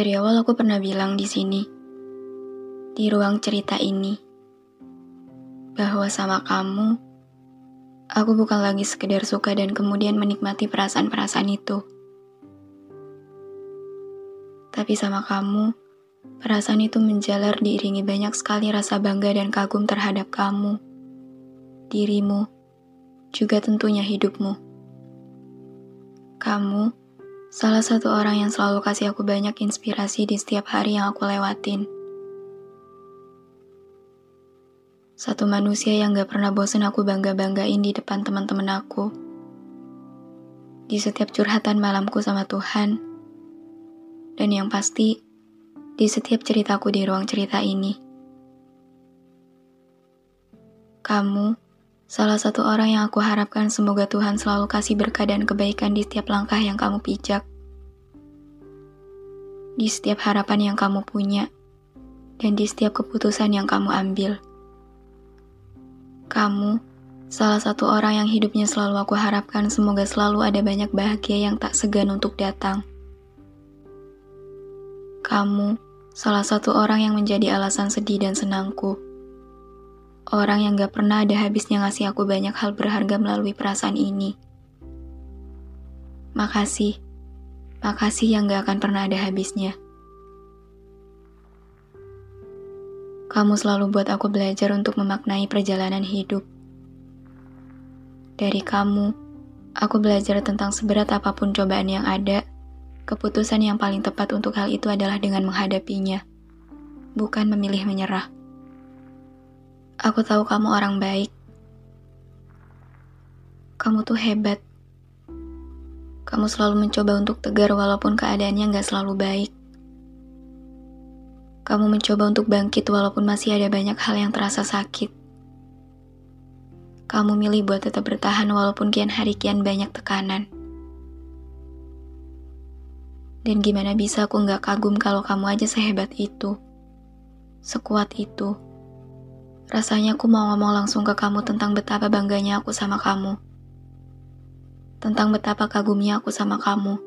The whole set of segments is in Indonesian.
Dari awal aku pernah bilang di sini, di ruang cerita ini, bahwa sama kamu, aku bukan lagi sekedar suka dan kemudian menikmati perasaan-perasaan itu. Tapi sama kamu, perasaan itu menjalar diiringi banyak sekali rasa bangga dan kagum terhadap kamu, dirimu, juga tentunya hidupmu. Kamu Salah satu orang yang selalu kasih aku banyak inspirasi di setiap hari yang aku lewatin. Satu manusia yang gak pernah bosen aku bangga-banggain di depan teman-teman aku. Di setiap curhatan malamku sama Tuhan. Dan yang pasti, di setiap ceritaku di ruang cerita ini. Kamu Salah satu orang yang aku harapkan semoga Tuhan selalu kasih berkah dan kebaikan di setiap langkah yang kamu pijak. Di setiap harapan yang kamu punya, dan di setiap keputusan yang kamu ambil. Kamu, salah satu orang yang hidupnya selalu aku harapkan semoga selalu ada banyak bahagia yang tak segan untuk datang. Kamu, salah satu orang yang menjadi alasan sedih dan senangku Orang yang gak pernah ada habisnya ngasih aku banyak hal berharga melalui perasaan ini. Makasih. Makasih yang gak akan pernah ada habisnya. Kamu selalu buat aku belajar untuk memaknai perjalanan hidup. Dari kamu, aku belajar tentang seberat apa pun cobaan yang ada, keputusan yang paling tepat untuk hal itu adalah dengan menghadapinya, bukan memilih menyerah. Aku tahu kamu orang baik. Kamu tuh hebat. Kamu selalu mencoba untuk tegar walaupun keadaannya nggak selalu baik. Kamu mencoba untuk bangkit walaupun masih ada banyak hal yang terasa sakit. Kamu milih buat tetap bertahan walaupun kian hari kian banyak tekanan. Dan gimana bisa aku nggak kagum kalau kamu aja sehebat itu, sekuat itu. Rasanya aku mau ngomong langsung ke kamu tentang betapa bangganya aku sama kamu. Tentang betapa kagumnya aku sama kamu.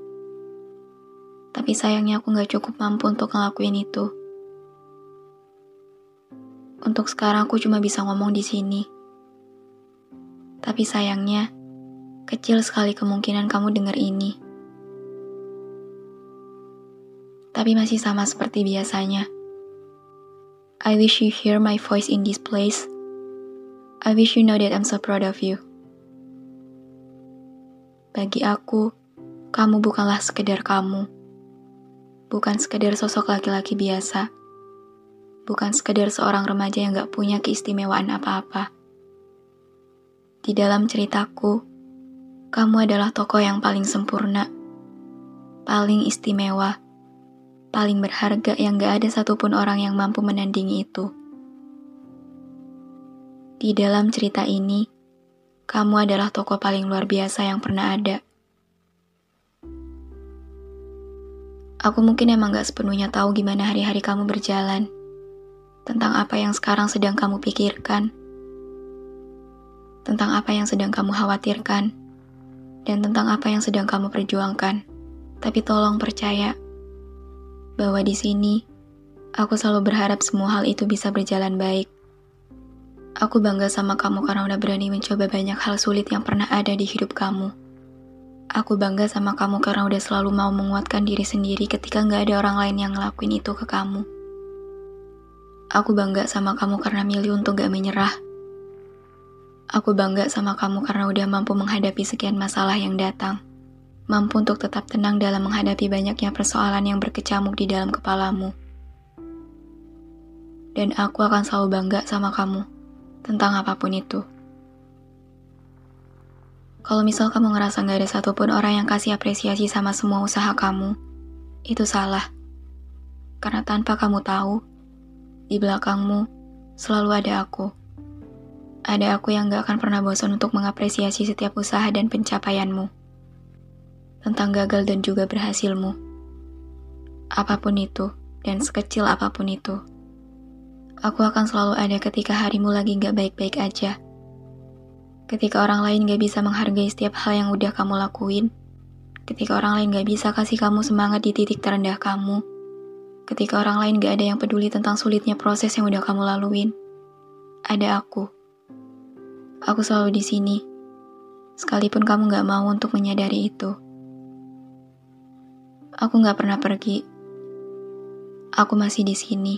Tapi sayangnya aku gak cukup mampu untuk ngelakuin itu. Untuk sekarang aku cuma bisa ngomong di sini. Tapi sayangnya, kecil sekali kemungkinan kamu dengar ini. Tapi masih sama seperti biasanya. I wish you hear my voice in this place. I wish you know that I'm so proud of you. Bagi aku, kamu bukanlah sekedar kamu. Bukan sekedar sosok laki-laki biasa. Bukan sekedar seorang remaja yang gak punya keistimewaan apa-apa. Di dalam ceritaku, kamu adalah tokoh yang paling sempurna, paling istimewa, paling berharga yang gak ada satupun orang yang mampu menandingi itu. Di dalam cerita ini, kamu adalah tokoh paling luar biasa yang pernah ada. Aku mungkin emang gak sepenuhnya tahu gimana hari-hari kamu berjalan, tentang apa yang sekarang sedang kamu pikirkan, tentang apa yang sedang kamu khawatirkan, dan tentang apa yang sedang kamu perjuangkan. Tapi tolong percaya bahwa di sini aku selalu berharap semua hal itu bisa berjalan baik. Aku bangga sama kamu karena udah berani mencoba banyak hal sulit yang pernah ada di hidup kamu. Aku bangga sama kamu karena udah selalu mau menguatkan diri sendiri ketika nggak ada orang lain yang ngelakuin itu ke kamu. Aku bangga sama kamu karena milih untuk gak menyerah. Aku bangga sama kamu karena udah mampu menghadapi sekian masalah yang datang mampu untuk tetap tenang dalam menghadapi banyaknya persoalan yang berkecamuk di dalam kepalamu. Dan aku akan selalu bangga sama kamu tentang apa pun itu. Kalau misal kamu ngerasa gak ada satupun orang yang kasih apresiasi sama semua usaha kamu, itu salah. Karena tanpa kamu tahu, di belakangmu selalu ada aku. Ada aku yang gak akan pernah bosan untuk mengapresiasi setiap usaha dan pencapaianmu tentang gagal dan juga berhasilmu. Apa pun itu, dan sekecil apa pun itu, aku akan selalu ada ketika harimu lagi gak baik-baik aja. Ketika orang lain gak bisa menghargai setiap hal yang udah kamu lakuin, ketika orang lain gak bisa kasih kamu semangat di titik terendah kamu, ketika orang lain gak ada yang peduli tentang sulitnya proses yang udah kamu laluin, ada aku. Aku selalu di sini, sekalipun kamu gak mau untuk menyadari itu. Aku gak pernah pergi. Aku masih di sini.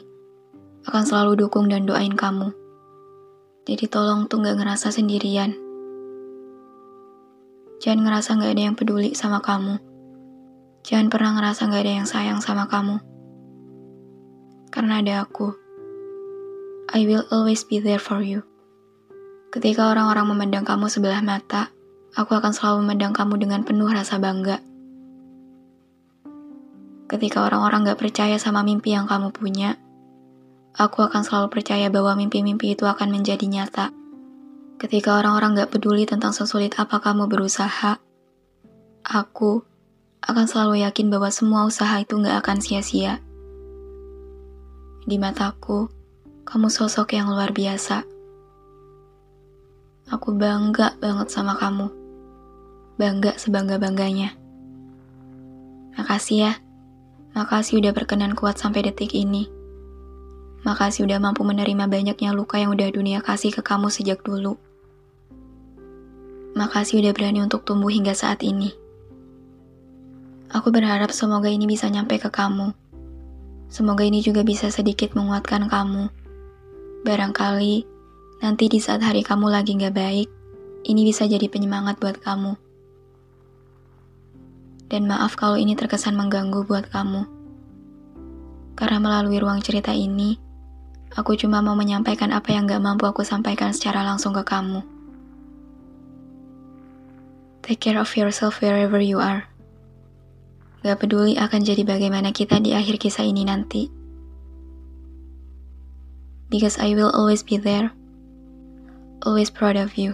Akan selalu dukung dan doain kamu. Jadi tolong tuh gak ngerasa sendirian. Jangan ngerasa gak ada yang peduli sama kamu. Jangan pernah ngerasa gak ada yang sayang sama kamu. Karena ada aku. I will always be there for you. Ketika orang-orang memandang kamu sebelah mata, aku akan selalu memandang kamu dengan penuh rasa bangga. Ketika orang-orang gak percaya sama mimpi yang kamu punya, aku akan selalu percaya bahwa mimpi-mimpi itu akan menjadi nyata. Ketika orang-orang gak peduli tentang sesulit apa kamu berusaha, aku akan selalu yakin bahwa semua usaha itu gak akan sia-sia. Di mataku, kamu sosok yang luar biasa. Aku bangga banget sama kamu. Bangga sebangga-bangganya. Makasih ya Makasih udah berkenan kuat sampai detik ini. Makasih udah mampu menerima banyaknya luka yang udah dunia kasih ke kamu sejak dulu. Makasih udah berani untuk tumbuh hingga saat ini. Aku berharap semoga ini bisa nyampe ke kamu. Semoga ini juga bisa sedikit menguatkan kamu. Barangkali nanti di saat hari kamu lagi gak baik, ini bisa jadi penyemangat buat kamu. Dan maaf kalau ini terkesan mengganggu buat kamu. Karena melalui ruang cerita ini, aku cuma mau menyampaikan apa yang gak mampu aku sampaikan secara langsung ke kamu. Take care of yourself wherever you are. Gak peduli akan jadi bagaimana kita di akhir kisah ini nanti. Because I will always be there. Always proud of you.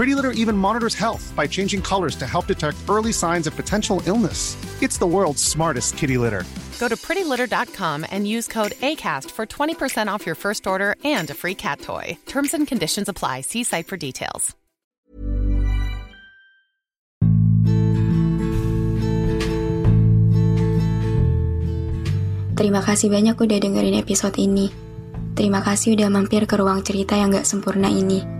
Pretty Litter even monitors health by changing colors to help detect early signs of potential illness. It's the world's smartest kitty litter. Go to prettylitter.com and use code ACAST for 20% off your first order and a free cat toy. Terms and conditions apply. See site for details. Terima kasih banyak udah dengerin episode ini. Terima kasih udah mampir ke ruang cerita yang gak sempurna ini.